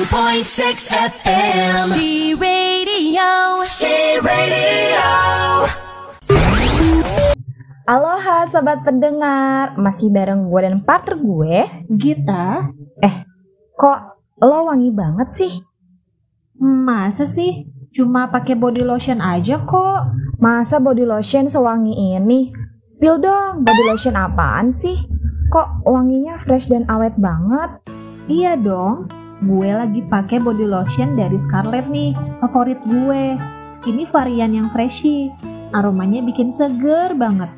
89.6 FM. She Radio. She Radio. Aloha sobat pendengar, masih bareng gue dan partner gue, Gita? Eh, kok lo wangi banget sih? Masa sih? Cuma pakai body lotion aja kok. Masa body lotion sewangi ini? Spill dong, body lotion apaan sih? Kok wanginya fresh dan awet banget? Iya dong. Gue lagi pakai body lotion dari Scarlett nih, favorit gue. Ini varian yang freshy. Aromanya bikin seger banget.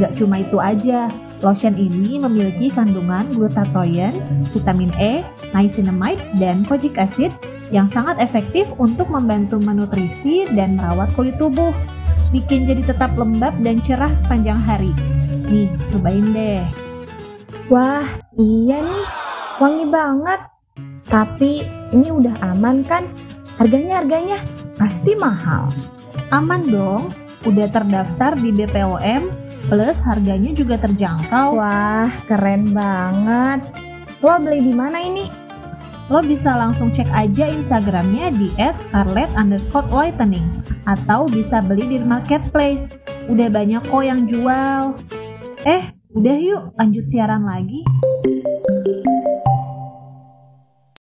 Gak cuma itu aja, lotion ini memiliki kandungan glutathione, vitamin E, niacinamide, dan kojic acid yang sangat efektif untuk membantu menutrisi dan merawat kulit tubuh. Bikin jadi tetap lembab dan cerah sepanjang hari. Nih, cobain deh. Wah, iya nih, wangi banget. Tapi ini udah aman kan? Harganya harganya pasti mahal. Aman dong, udah terdaftar di BPOM, plus harganya juga terjangkau. Wah, keren banget. Lo beli di mana ini? Lo bisa langsung cek aja Instagramnya di @scarlett underscore whitening atau bisa beli di marketplace. Udah banyak kok yang jual. Eh, udah yuk lanjut siaran lagi.